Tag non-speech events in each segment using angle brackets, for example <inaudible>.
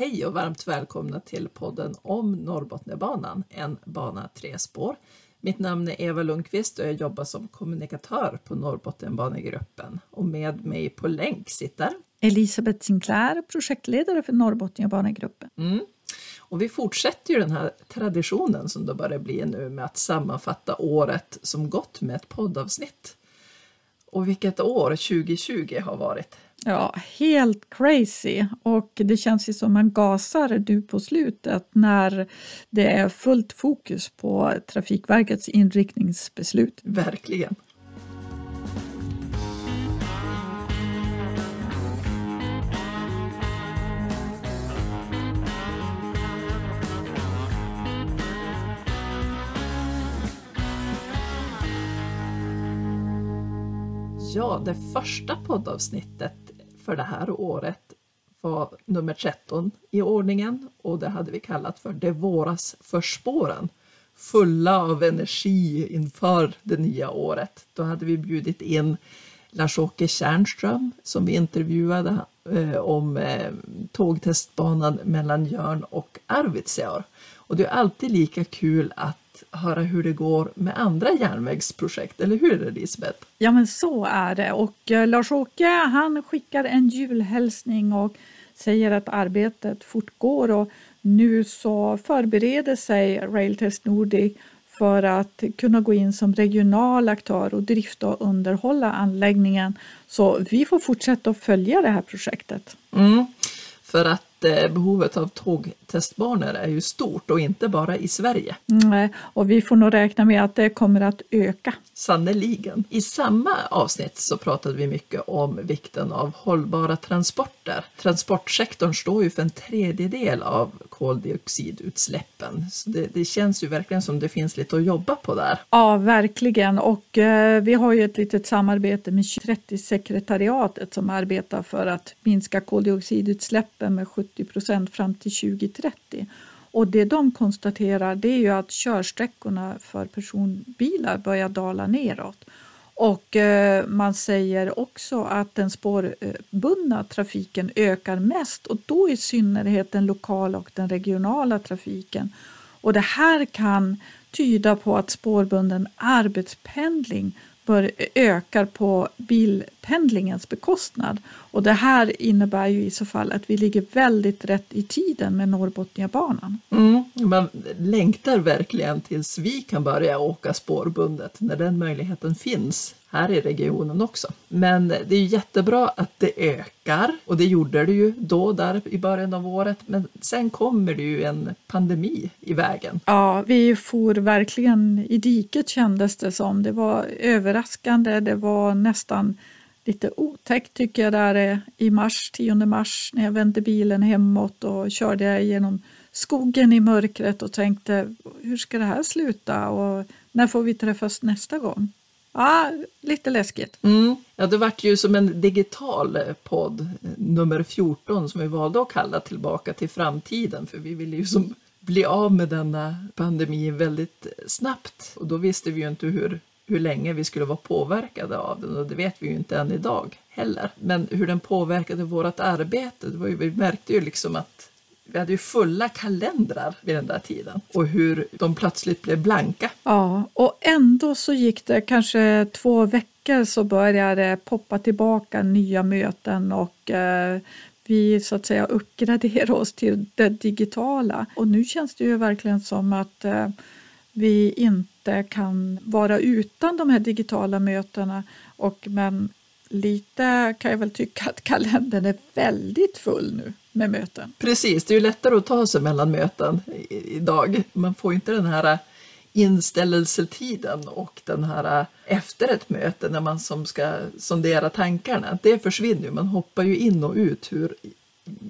Hej och varmt välkomna till podden om Norrbotniabanan, en bana tre spår. Mitt namn är Eva Lundqvist och jag jobbar som kommunikatör på Norrbotniabanegruppen. Och med mig på länk sitter Elisabeth Sinclair, projektledare för Norrbotniabanegruppen. Mm. Och vi fortsätter ju den här traditionen som det börjar bli nu med att sammanfatta året som gått med ett poddavsnitt. Och vilket år 2020 har varit. Ja, helt crazy. Och det känns ju som man gasar nu på slutet när det är fullt fokus på Trafikverkets inriktningsbeslut. Verkligen. Ja, det första poddavsnittet för det här året var nummer 13 i ordningen och det hade vi kallat för Det våras för spåren. Fulla av energi inför det nya året. Då hade vi bjudit in Lars-Åke Tjärnström som vi intervjuade eh, om eh, tågtestbanan mellan Jörn och Arvidsjaur. Och det är alltid lika kul att höra hur det går med andra järnvägsprojekt, eller hur Elisabeth? Ja men så är det och eh, Lars-Åke han skickar en julhälsning och säger att arbetet fortgår och nu så förbereder sig Railtest Nordic för att kunna gå in som regional aktör och drifta och underhålla anläggningen. Så vi får fortsätta att följa det här projektet. Mm, för att Eh, behovet av tågtestbanor är ju stort och inte bara i Sverige. Nej, och vi får nog räkna med att det kommer att öka. Sannoliken. I samma avsnitt så pratade vi mycket om vikten av hållbara transporter. Transportsektorn står ju för en tredjedel av koldioxidutsläppen. Så det, det känns ju verkligen som det finns lite att jobba på där. Ja, verkligen. Och eh, vi har ju ett litet samarbete med 30-sekretariatet som arbetar för att minska koldioxidutsläppen med 70 procent fram till 2030. Och det de konstaterar det är ju att körsträckorna för personbilar börjar dala neråt. Och eh, man säger också att den spårbundna trafiken ökar mest och då i synnerhet den lokala och den regionala trafiken. Och det här kan tyda på att spårbunden arbetspendling för, ökar på bilpendlingens bekostnad. Och det här innebär ju i så fall att vi ligger väldigt rätt i tiden med Norrbotniabanan. Mm, man längtar verkligen tills vi kan börja åka spårbundet när den möjligheten finns här i regionen också. Men det är jättebra att det ökar och det gjorde det ju då där i början av året. Men sen kommer det ju en pandemi i vägen. Ja, vi for verkligen i diket kändes det som. Det var överraskande. Det var nästan lite otäckt tycker jag där eh, i mars, 10 mars när jag vände bilen hemåt och körde genom skogen i mörkret och tänkte hur ska det här sluta och när får vi träffas nästa gång? Ja, lite läskigt. Mm. Ja, det vart ju som en digital eh, podd, eh, nummer 14, som vi valde att kalla Tillbaka till framtiden, för vi ville ju som bli av med denna pandemi väldigt snabbt. Och då visste vi ju inte hur, hur länge vi skulle vara påverkade av den och det vet vi ju inte än idag heller. Men hur den påverkade vårt arbete, det var ju, vi märkte ju liksom att vi hade ju fulla kalendrar vid den där tiden och hur de plötsligt blev blanka. Ja, och ändå så gick det kanske två veckor så började det poppa tillbaka nya möten och eh, vi så att säga uppgraderade oss till det digitala. Och nu känns det ju verkligen som att eh, vi inte kan vara utan de här digitala mötena. Och, men lite kan jag väl tycka att kalendern är väldigt full nu med möten. Precis, det är ju lättare att ta sig mellan möten idag. Man får inte den här inställelsetiden och den här efter ett möte när man som ska sondera tankarna. Det försvinner ju, man hoppar ju in och ut hur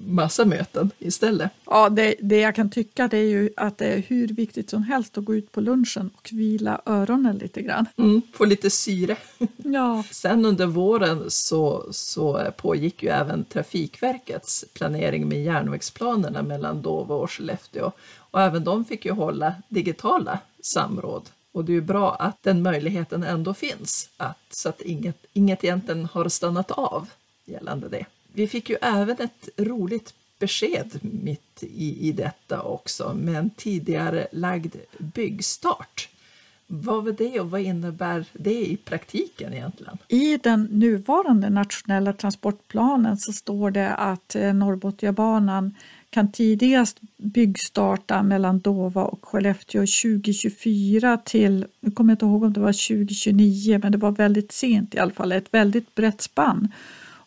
massa möten istället. Ja, det, det jag kan tycka det är ju att det är hur viktigt som helst att gå ut på lunchen och vila öronen lite grann. Mm, få lite syre. Ja. <laughs> Sen under våren så, så pågick ju även Trafikverkets planering med järnvägsplanerna mellan Dova och Skellefteå. Och även de fick ju hålla digitala samråd. Och det är ju bra att den möjligheten ändå finns, att, så att inget, inget egentligen har stannat av gällande det vi fick ju även ett roligt besked mitt i, i detta också med en tidigare lagd byggstart. Vad var det och vad innebär det i praktiken egentligen? I den nuvarande nationella transportplanen så står det att eh, Norrbotniabanan kan tidigast byggstarta mellan Dova och Skellefteå 2024 till, nu kommer jag inte ihåg om det var 2029, men det var väldigt sent i alla fall, ett väldigt brett spann.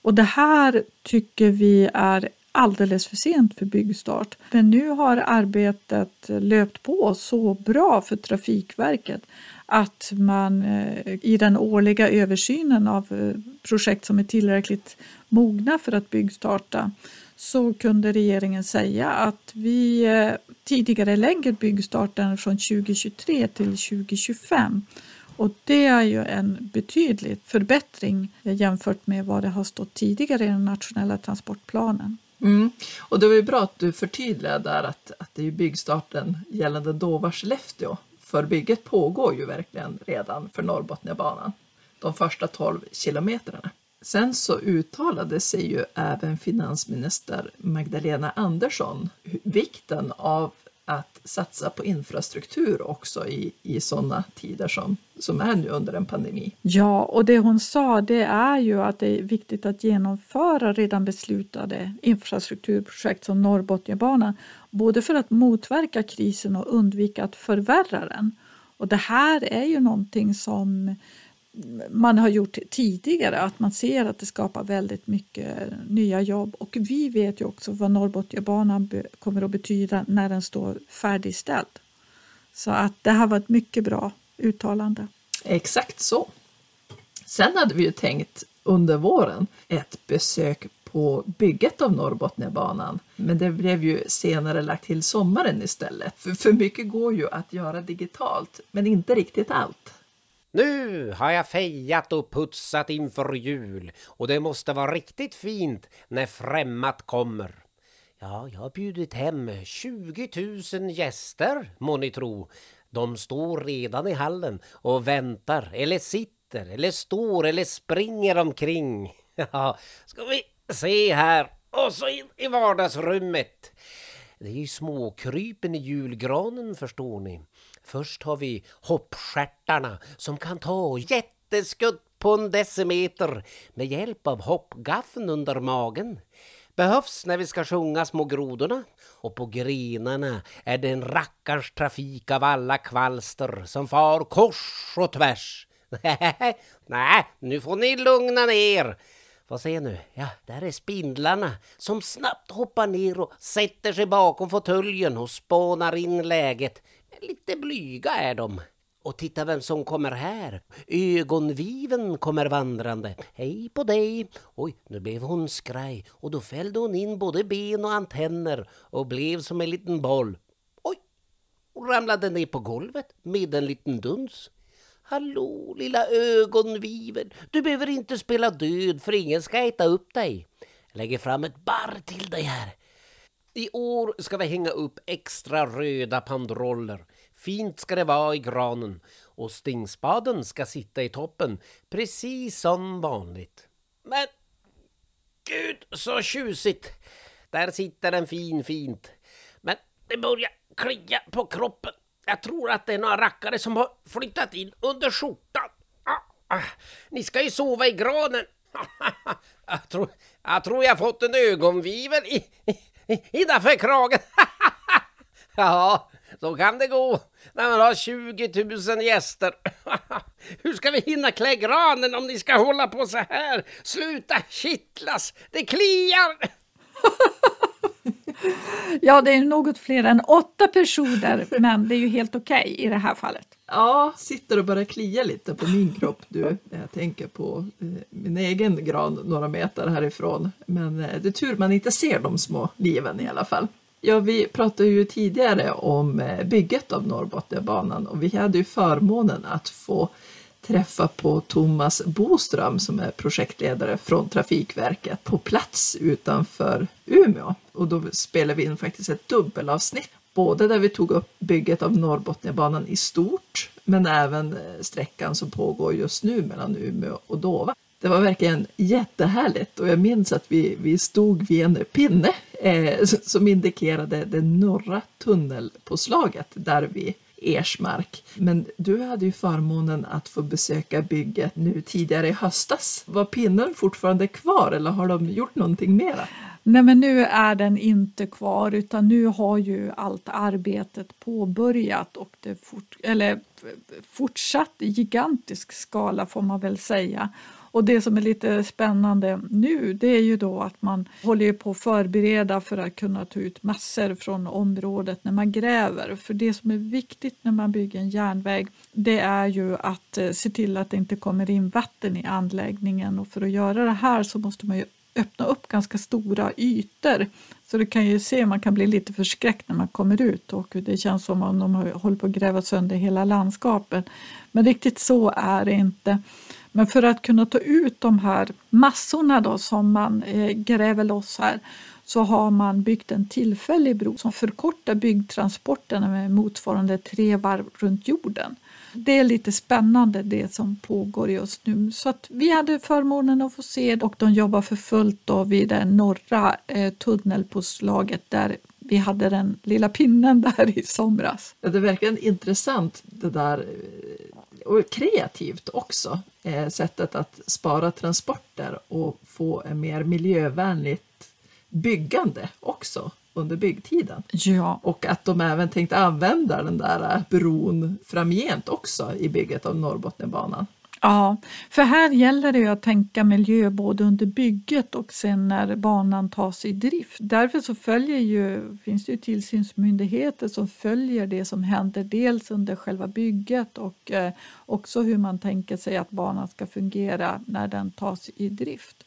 Och det här tycker vi är alldeles för sent för byggstart. Men nu har arbetet löpt på så bra för Trafikverket att man eh, i den årliga översynen av eh, projekt som är tillräckligt mogna för att byggstarta så kunde regeringen säga att vi eh, tidigare lägger byggstarten från 2023 till 2025. Och det är ju en betydlig förbättring jämfört med vad det har stått tidigare i den nationella transportplanen. Mm. Och det var ju bra att du förtydligade där att, att det är byggstarten gällande Dåva-Skellefteå För bygget pågår ju verkligen redan för Norrbotniabanan, de första 12 kilometrarna. Sen så uttalade sig ju även finansminister Magdalena Andersson vikten av att satsa på infrastruktur också i, i sådana tider som, som är nu under en pandemi. Ja, och det hon sa det är ju att det är viktigt att genomföra redan beslutade infrastrukturprojekt som Norrbotniabanan, både för att motverka krisen och undvika att förvärra den. Och det här är ju någonting som man har gjort tidigare, att man ser att det skapar väldigt mycket nya jobb. Och vi vet ju också vad Norrbotniabanan kommer att betyda när den står färdigställd. Så att det här var ett mycket bra uttalande. Exakt så. Sen hade vi ju tänkt under våren ett besök på bygget av Norrbotniabanan. Men det blev ju senare lagt till sommaren istället. För, för mycket går ju att göra digitalt, men inte riktigt allt. Nu har jag fejat och putsat inför jul och det måste vara riktigt fint när främmat kommer. Ja, jag har bjudit hem 20 000 gäster, må ni tro. De står redan i hallen och väntar, eller sitter, eller står, eller springer omkring. <laughs> Ja, ska vi se här. Och så in i vardagsrummet. Det är ju småkrypen i julgranen förstår ni. Först har vi hoppstjärtarna som kan ta jätteskutt på en decimeter med hjälp av hoppgaffeln under magen. Behövs när vi ska sjunga Små grodorna. Och på grenarna är det en rackars trafik av alla kvalster som far kors och tvärs. <laughs> Nej, nu får ni lugna ner. Vad säger nu? Ja, där är spindlarna som snabbt hoppar ner och sätter sig bakom fåtöljen och spånar in läget. Lite blyga är de. Och titta vem som kommer här. Ögonviven kommer vandrande. Hej på dig! Oj, nu blev hon skraj och då fällde hon in både ben och antenner och blev som en liten boll. Oj! Hon ramlade ner på golvet med en liten duns. Hallå lilla ögonviven, du behöver inte spela död för ingen ska äta upp dig. Jag lägger fram ett barr till dig här. I år ska vi hänga upp extra röda pandroller. Fint ska det vara i granen och stingspaden ska sitta i toppen precis som vanligt. Men gud så tjusigt! Där sitter den fin fint. Men det börjar klia på kroppen. Jag tror att det är några rackare som har flyttat in under skjortan. Ah, ah. Ni ska ju sova i granen. <laughs> jag, tror, jag tror jag fått en ögonvivel i, i, innanför kragen. <laughs> <laughs> ja, så kan det gå när man har 20 000 gäster. <laughs> Hur ska vi hinna klä granen om ni ska hålla på så här? Sluta kittlas, det kliar! <laughs> ja, det är något fler än åtta personer, men det är ju helt okej okay i det här fallet. Ja, sitter och börjar klia lite på min kropp du. Jag tänker på eh, min egen gran några meter härifrån. Men eh, det är tur man inte ser de små liven i alla fall. Ja, vi pratade ju tidigare om eh, bygget av Norrbotniabanan och vi hade ju förmånen att få träffa på Thomas Boström som är projektledare från Trafikverket på plats utanför Umeå. Och då spelade vi in faktiskt ett dubbelavsnitt, både där vi tog upp bygget av Norrbotniabanan i stort, men även eh, sträckan som pågår just nu mellan Umeå och Dova. Det var verkligen jättehärligt och jag minns att vi, vi stod vid en pinne eh, som indikerade det norra tunnelpåslaget där vid Ersmark. Men du hade ju förmånen att få besöka bygget nu tidigare i höstas. Var pinnen fortfarande kvar eller har de gjort någonting mera? Nej, men nu är den inte kvar utan nu har ju allt arbetet påbörjat och det fort, eller fortsatt i gigantisk skala får man väl säga. Och det som är lite spännande nu det är ju då att man håller på att förbereda för att kunna ta ut massor från området när man gräver. För det som är viktigt när man bygger en järnväg det är ju att eh, se till att det inte kommer in vatten i anläggningen och för att göra det här så måste man ju öppna upp ganska stora ytor. Så du kan ju se, man kan bli lite förskräckt när man kommer ut och det känns som om de håller på att gräva sönder hela landskapet. Men riktigt så är det inte. Men för att kunna ta ut de här massorna då som man eh, gräver loss här så har man byggt en tillfällig bro som förkortar byggtransporterna med motsvarande tre varv runt jorden. Det är lite spännande det som pågår just nu. Så att vi hade förmånen att få se och de jobbar för fullt då vid det norra eh, tunnelpåslaget där vi hade den lilla pinnen <laughs> där i somras. Ja, det är verkligen intressant det där eh, och kreativt också. Eh, sättet att spara transporter och få ett mer miljövänligt byggande också under byggtiden. Ja. Och att de även tänkte använda den där bron framgent också i bygget av Norrbotniabanan. Ja, för här gäller det att tänka miljö både under bygget och sen när banan tas i drift. Därför så följer ju, finns det ju tillsynsmyndigheter som följer det som händer dels under själva bygget och eh, också hur man tänker sig att banan ska fungera när den tas i drift.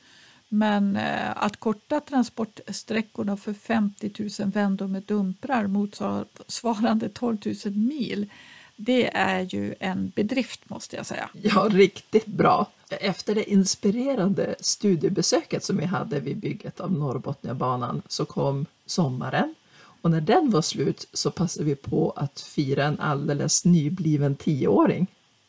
Men eh, att korta transportsträckorna för 50 000 vändor med dumprar motsvarande 12 000 mil det är ju en bedrift måste jag säga. Ja, riktigt bra. Efter det inspirerande studiebesöket som vi hade vid bygget av Norrbotniabanan så kom sommaren och när den var slut så passade vi på att fira en alldeles nybliven tioåring.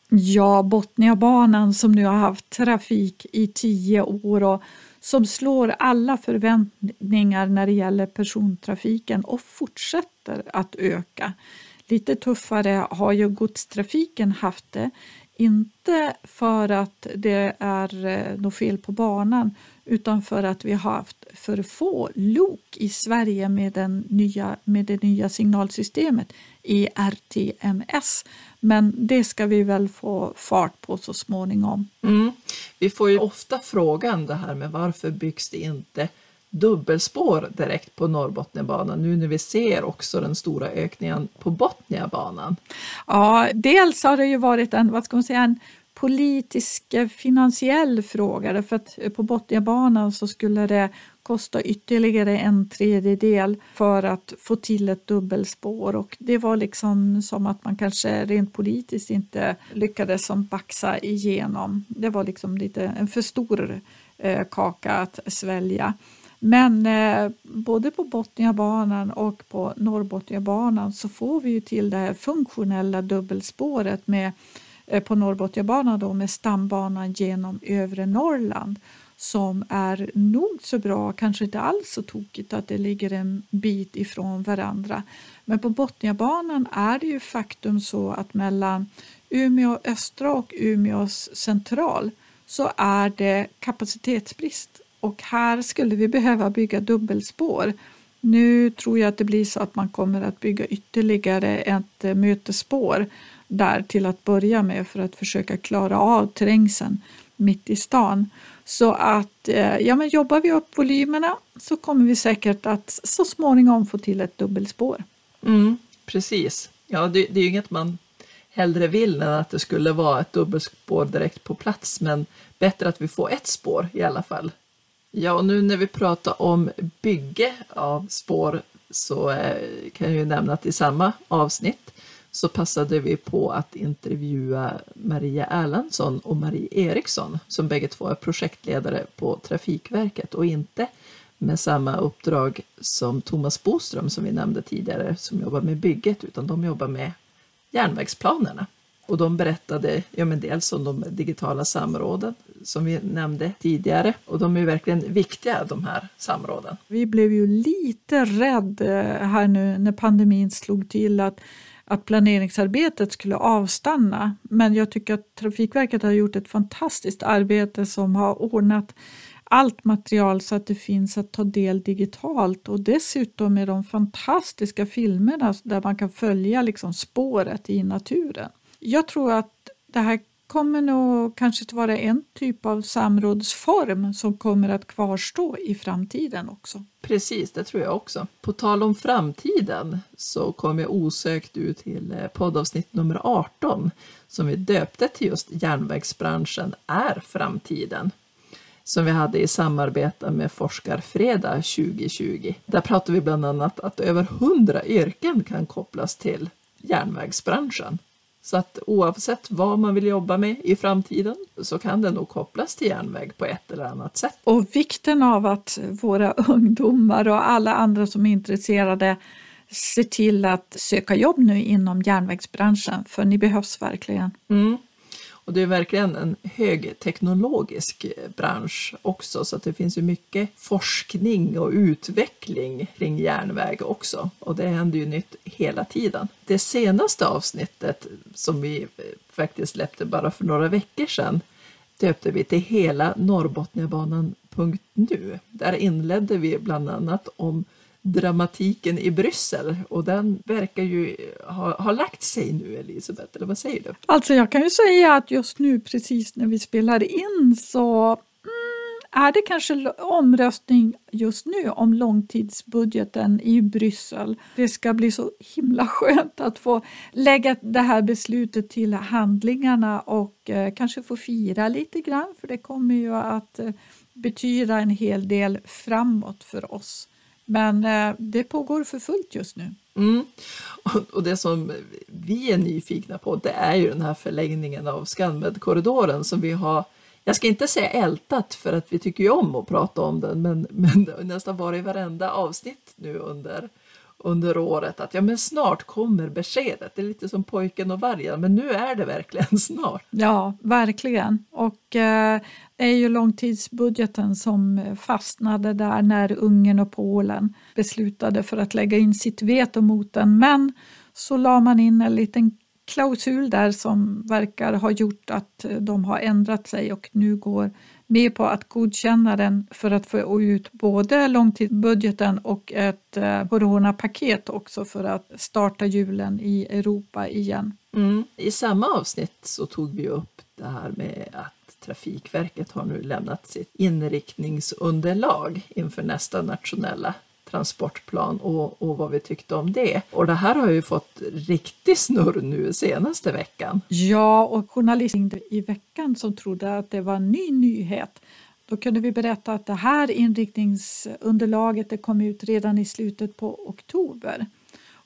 Ja, Botniabanan som nu har haft trafik i tio år och som slår alla förväntningar när det gäller persontrafiken och fortsätter att öka. Lite tuffare har ju godstrafiken haft det. Inte för att det är eh, något fel på banan utan för att vi har haft för få lok i Sverige med, den nya, med det nya signalsystemet ERTMS. Men det ska vi väl få fart på så småningom. Mm. Vi får ju ofta frågan det här med varför byggs det inte dubbelspår direkt på Norrbotniabanan nu när vi ser också den stora ökningen på Botniabanan? Ja, dels har det ju varit en, vad ska man säga, en politisk eh, finansiell fråga för att på Botniabanan så skulle det kosta ytterligare en tredjedel för att få till ett dubbelspår och det var liksom som att man kanske rent politiskt inte lyckades som baxa igenom. Det var liksom lite en för stor eh, kaka att svälja. Men eh, både på Botniabanan och på Norrbotniabanan så får vi ju till det här funktionella dubbelspåret med, eh, på Norrbotniabanan då, med stambanan genom övre Norrland som är nog så bra, kanske inte alls så tokigt att det ligger en bit ifrån varandra. Men på Botniabanan är det ju faktum så att mellan Umeå östra och Umeås central så är det kapacitetsbrist och här skulle vi behöva bygga dubbelspår. Nu tror jag att det blir så att man kommer att bygga ytterligare ett eh, mötesspår där till att börja med för att försöka klara av trängseln mitt i stan. Så att eh, ja, men jobbar vi upp volymerna så kommer vi säkert att så småningom få till ett dubbelspår. Mm, precis. Ja, det, det är ju inget man hellre vill än att det skulle vara ett dubbelspår direkt på plats, men bättre att vi får ett spår i alla fall. Ja, och nu när vi pratar om bygge av spår så eh, kan jag ju nämna att i samma avsnitt så passade vi på att intervjua Maria Erlandsson och Marie Eriksson som bägge två är projektledare på Trafikverket och inte med samma uppdrag som Thomas Boström som vi nämnde tidigare som jobbar med bygget utan de jobbar med järnvägsplanerna. Och de berättade ja, men dels om de digitala samråden som vi nämnde tidigare. Och de är verkligen viktiga de här samråden. Vi blev ju lite rädda här nu när pandemin slog till att att planeringsarbetet skulle avstanna. Men jag tycker att Trafikverket har gjort ett fantastiskt arbete som har ordnat allt material så att det finns att ta del digitalt och dessutom med de fantastiska filmerna där man kan följa liksom spåret i naturen. Jag tror att det här kommer nog kanske att vara en typ av samrådsform som kommer att kvarstå i framtiden också. Precis, det tror jag också. På tal om framtiden så kom jag osökt ut till eh, poddavsnitt nummer 18 som vi döpte till just järnvägsbranschen är framtiden som vi hade i samarbete med Forskarfredag 2020. Där pratade vi bland annat att över 100 yrken kan kopplas till järnvägsbranschen. Så att oavsett vad man vill jobba med i framtiden så kan det nog kopplas till järnväg på ett eller annat sätt. Och vikten av att våra ungdomar och alla andra som är intresserade ser till att söka jobb nu inom järnvägsbranschen, för ni behövs verkligen. Mm. Och det är verkligen en högteknologisk eh, bransch också så att det finns ju mycket forskning och utveckling kring järnväg också. Och det händer ju nytt hela tiden. Det senaste avsnittet som vi eh, faktiskt släppte bara för några veckor sedan döpte vi till Hela Norrbotniabanan.nu. Där inledde vi bland annat om dramatiken i Bryssel och den verkar ju eh, ha, ha lagt sig nu Elisabeth, eller vad säger du? Alltså jag kan ju säga att just nu precis när vi spelar in så mm, är det kanske omröstning just nu om långtidsbudgeten i Bryssel. Det ska bli så himla skönt att få lägga det här beslutet till handlingarna och eh, kanske få fira lite grann för det kommer ju att eh, betyda en hel del framåt för oss. Men eh, det pågår för fullt just nu. Mm. <laughs> Och, det som vi är nyfikna på det är ju den här förlängningen av Scanmed-korridoren som vi har jag ska inte säga ältat för att vi tycker ju om att prata om den men, <laughs> men nästan varit i varenda avsnitt nu under under året att ja, men snart kommer beskedet. Det är lite som pojken och vargen, men nu är det verkligen <laughs> snart. Ja, verkligen. Och eh, det är ju långtidsbudgeten som fastnade där när Ungern och Polen beslutade för att lägga in sitt veto mot den. Men så la man in en liten klausul där som verkar ha gjort att de har ändrat sig och nu går med på att godkänna den för att få ut både långtidsbudgeten och ett eh, coronapaket också för att starta julen i Europa igen. Mm. I samma avsnitt så tog vi upp det här med att Trafikverket har nu lämnat sitt inriktningsunderlag inför nästa nationella transportplan och, och vad vi tyckte om det. Och det här har ju fått riktig snurr nu senaste veckan. Ja, och journalisten i veckan som trodde att det var en ny nyhet då kunde vi berätta att det här inriktningsunderlaget det kom ut redan i slutet på oktober.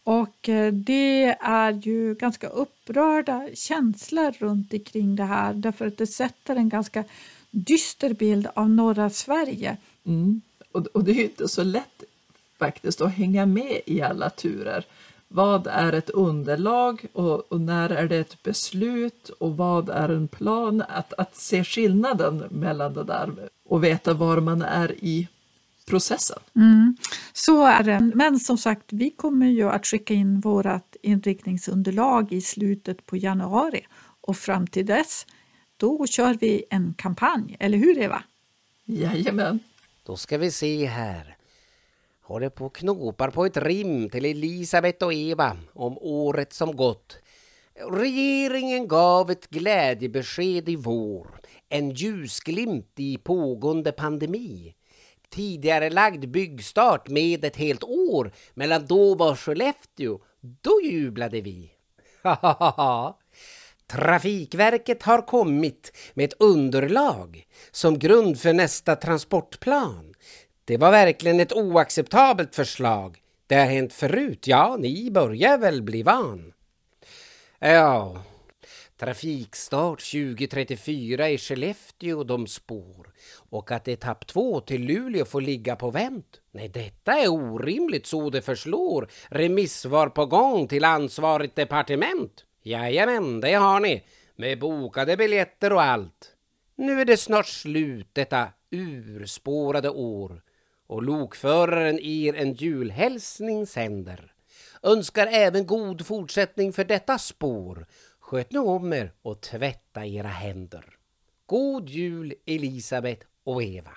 Och eh, det är ju ganska upprörda känslor runt omkring det här därför att det sätter en ganska dyster bild av norra Sverige. Mm. Och, och det är ju inte så lätt faktiskt att hänga med i alla turer. Vad är ett underlag och, och, när är det ett beslut och vad är en plan? Att, att se skillnaden mellan det där och veta var man är i processen. Mm, så är det. Men som sagt, vi kommer ju att skicka in vårt inriktningsunderlag i slutet på januari och fram till dess, då kör vi en kampanj, eller hur Eva? Jajamän. Då ska vi se här håller på och knopar på ett rim till Elisabet och Eva om året som gått. Regeringen gav ett glädjebesked i vår, en ljusglimt i pågående pandemi. Tidigare lagd byggstart med ett helt år mellan då och Skellefteå. Då jublade vi. Trafikverket har kommit med ett underlag som grund för nästa transportplan. Det var verkligen ett oacceptabelt förslag. Det har hänt förut, ja, ni börjar väl bli van. Ja, trafikstart 2034 i Skellefteå de spår och att etapp två till Luleå får ligga på vänt. Nej, detta är orimligt så det förslår. Remissvar på gång till ansvarigt departement. Jajamän, det har ni, med bokade biljetter och allt. Nu är det snart slut detta urspårade år och lokföraren er en julhälsning sänder. Önskar även god fortsättning för detta spår. Sköt nu om er och tvätta era händer. God jul Elisabet och Eva.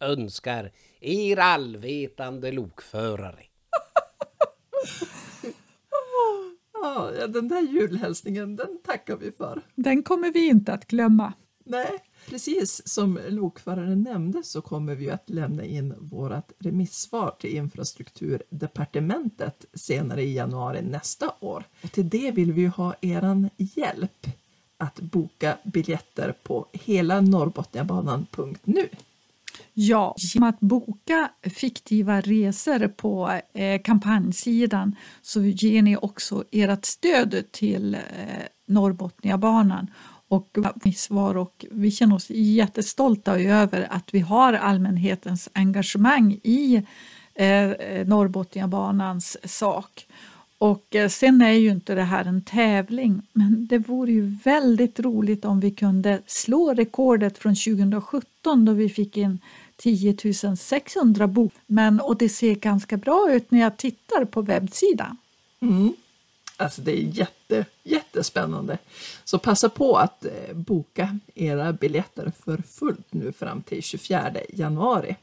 Önskar er allvetande lokförare. <laughs> Ja, den där julhälsningen, den tackar vi för. Den kommer vi inte att glömma. Nej, precis som lokföraren nämnde så kommer vi att lämna in vårt remissvar till infrastrukturdepartementet senare i januari nästa år. Och till det vill vi ha er hjälp att boka biljetter på hela Norrbotniabanan.nu. Ja, genom att boka fiktiva resor på eh, kampanjsidan så ger ni också ert stöd till eh, Norrbotniabanan och svar och vi känner oss jättestolta över att vi har allmänhetens engagemang i eh, Norrbotniabanans sak. Och eh, sen är ju inte det här en tävling, men det vore ju väldigt roligt om vi kunde slå rekordet från 2017 då vi fick in 10 600 bok. Men, och det ser ganska bra ut när jag tittar på webbsidan. Mm. Alltså det är jätte, jättespännande. Så passa på att eh, boka era biljetter för fullt nu fram till 24 januari.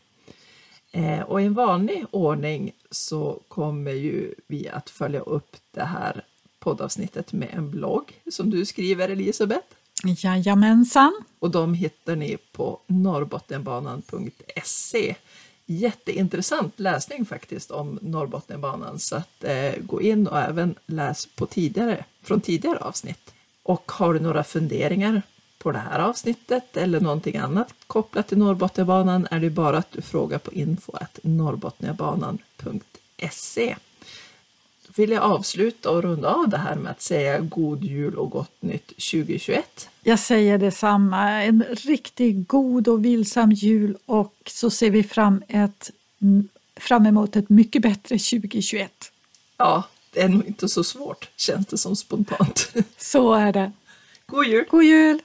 Eh, och i en vanlig ordning så kommer ju vi att följa upp det här poddavsnittet med en blogg som du skriver Elisabeth. Jajamensan. Och de hittar ni på norrbottenbanan.se. Jätteintressant läsning faktiskt om Norrbotniabanan så att eh, gå in och även läs på tidigare, från tidigare avsnitt. Och har du några funderingar på det här avsnittet eller någonting annat kopplat till Norrbotniabanan är det bara att du frågar på info norrbotniabanan.se vill jag avsluta och runda av det här med att säga god jul och gott nytt 2021. Jag säger detsamma. En riktigt god och vilsam jul och så ser vi fram, ett, fram emot ett mycket bättre 2021. Ja, det är nog inte så svårt känns det som spontant. Så är det. God jul! God jul!